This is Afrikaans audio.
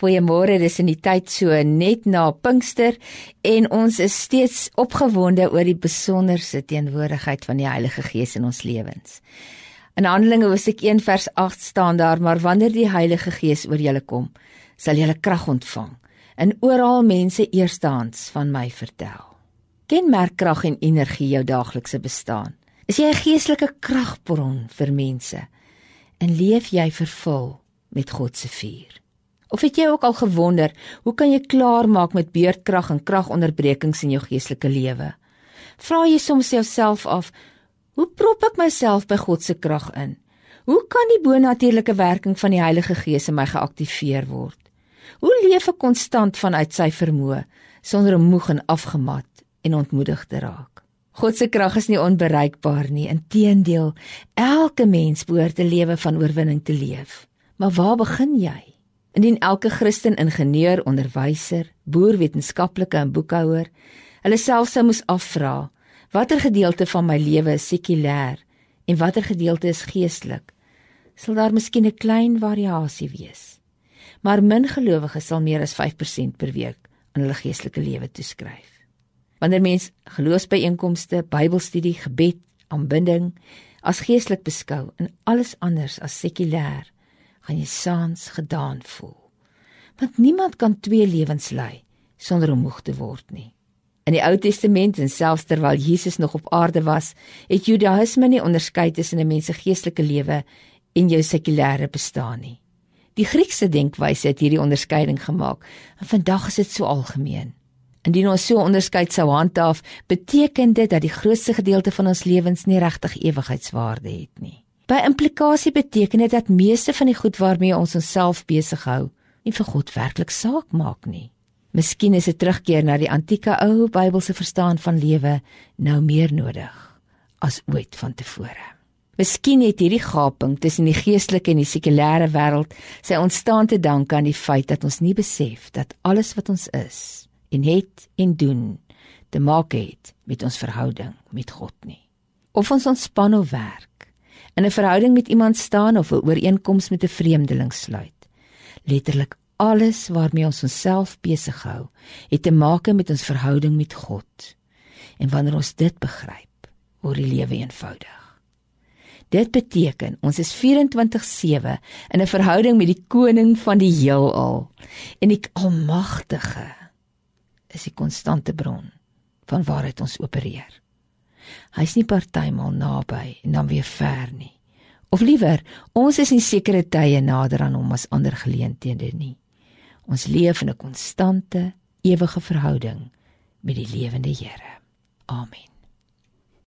Goeiemôre, dis in die tyd so net na Pinkster en ons is steeds opgewonde oor die besonderse teenwoordigheid van die Heilige Gees in ons lewens. In Handelinge hoofstuk 1 vers 8 staan daar: "Maar wanneer die Heilige Gees oor julle kom, sal julle krag ontvang en oral mense eerstehands van my vertel." Kenmerk krag en energie jou daaglikse bestaan. Is jy 'n geestelike kragbron vir mense? En leef jy vervul met God se vuur? Of het jy ook al gewonder, hoe kan jy klaarmaak met beurtkrag en kragonderbrekings in jou geestelike lewe? Vra jy soms jouself af, hoe prop ek myself by God se krag in? Hoe kan die bonatuurlike werking van die Heilige Gees in my geaktiveer word? Hoe leef ek konstant vanuit sy vermoë sonder om moeg en afgemat en ontmoedig te raak? God se krag is nie onbereikbaar nie, inteendeel, elke mens behoort 'n lewe van oorwinning te leef. Maar waar begin jy? Indien elke Christen ingenieur, onderwyser, boer, wetenskaplike en boekhouer hulle self sou moes afvra, watter gedeelte van my lewe is sekulêr en watter gedeelte is geestelik, sal daar miskien 'n klein variasie wees. Maar min gelowiges sal meer as 5% per week aan hulle geestelike lewe toeskryf. Wanneer mens geloofsbyeenkomste, Bybelstudie, gebed, aanbidding as geestelik beskou en alles anders as sekulêr gaan jy saans gedaan voel. Want niemand kan twee lewens lei sonder om moeg te word nie. In die Ou Testament en selfs terwyl Jesus nog op aarde was, het Judaïsme nie onderskei tussen 'n mens se geestelike lewe en jou sekulêre bestaan nie. Die Griekse denkwyse het hierdie onderskeiding gemaak en vandag is dit so algemeen. Indien ons so onderskeid sou handhaaf, beteken dit dat die grootste gedeelte van ons lewens nie regtig ewigheidswaarde het nie. By implikasie beteken dit dat meeste van die goed waarmee ons onsself besig hou, nie vir God werklik saak maak nie. Miskien is 'n terugkeer na die antieke ou Bybelse verstaan van lewe nou meer nodig as ooit vantevore. Miskien het hierdie gaping tussen die geestelike en die sekulêre wêreld sy ontstaan te danke aan die feit dat ons nie besef dat alles wat ons is en het en doen te maak het met ons verhouding met God nie. Of ons ontspan of werk in 'n verhouding met iemand staan of 'n ooreenkoms met 'n vreemdeling sluit. Letterlik alles waarmee ons onsself besig hou, het te maak met ons verhouding met God. En wanneer ons dit begryp, word die lewe eenvoudig. Dit beteken ons is 24/7 in 'n verhouding met die koning van die heelal en die almagtige is die konstante bron van waaruit ons opereer. Hy's nie partymal naby en dan weer ver nie. Of liewer, ons is in sekere tye nader aan hom as ander geleenthede nie. Ons leef in 'n konstante, ewige verhouding met die lewende Here. Amen.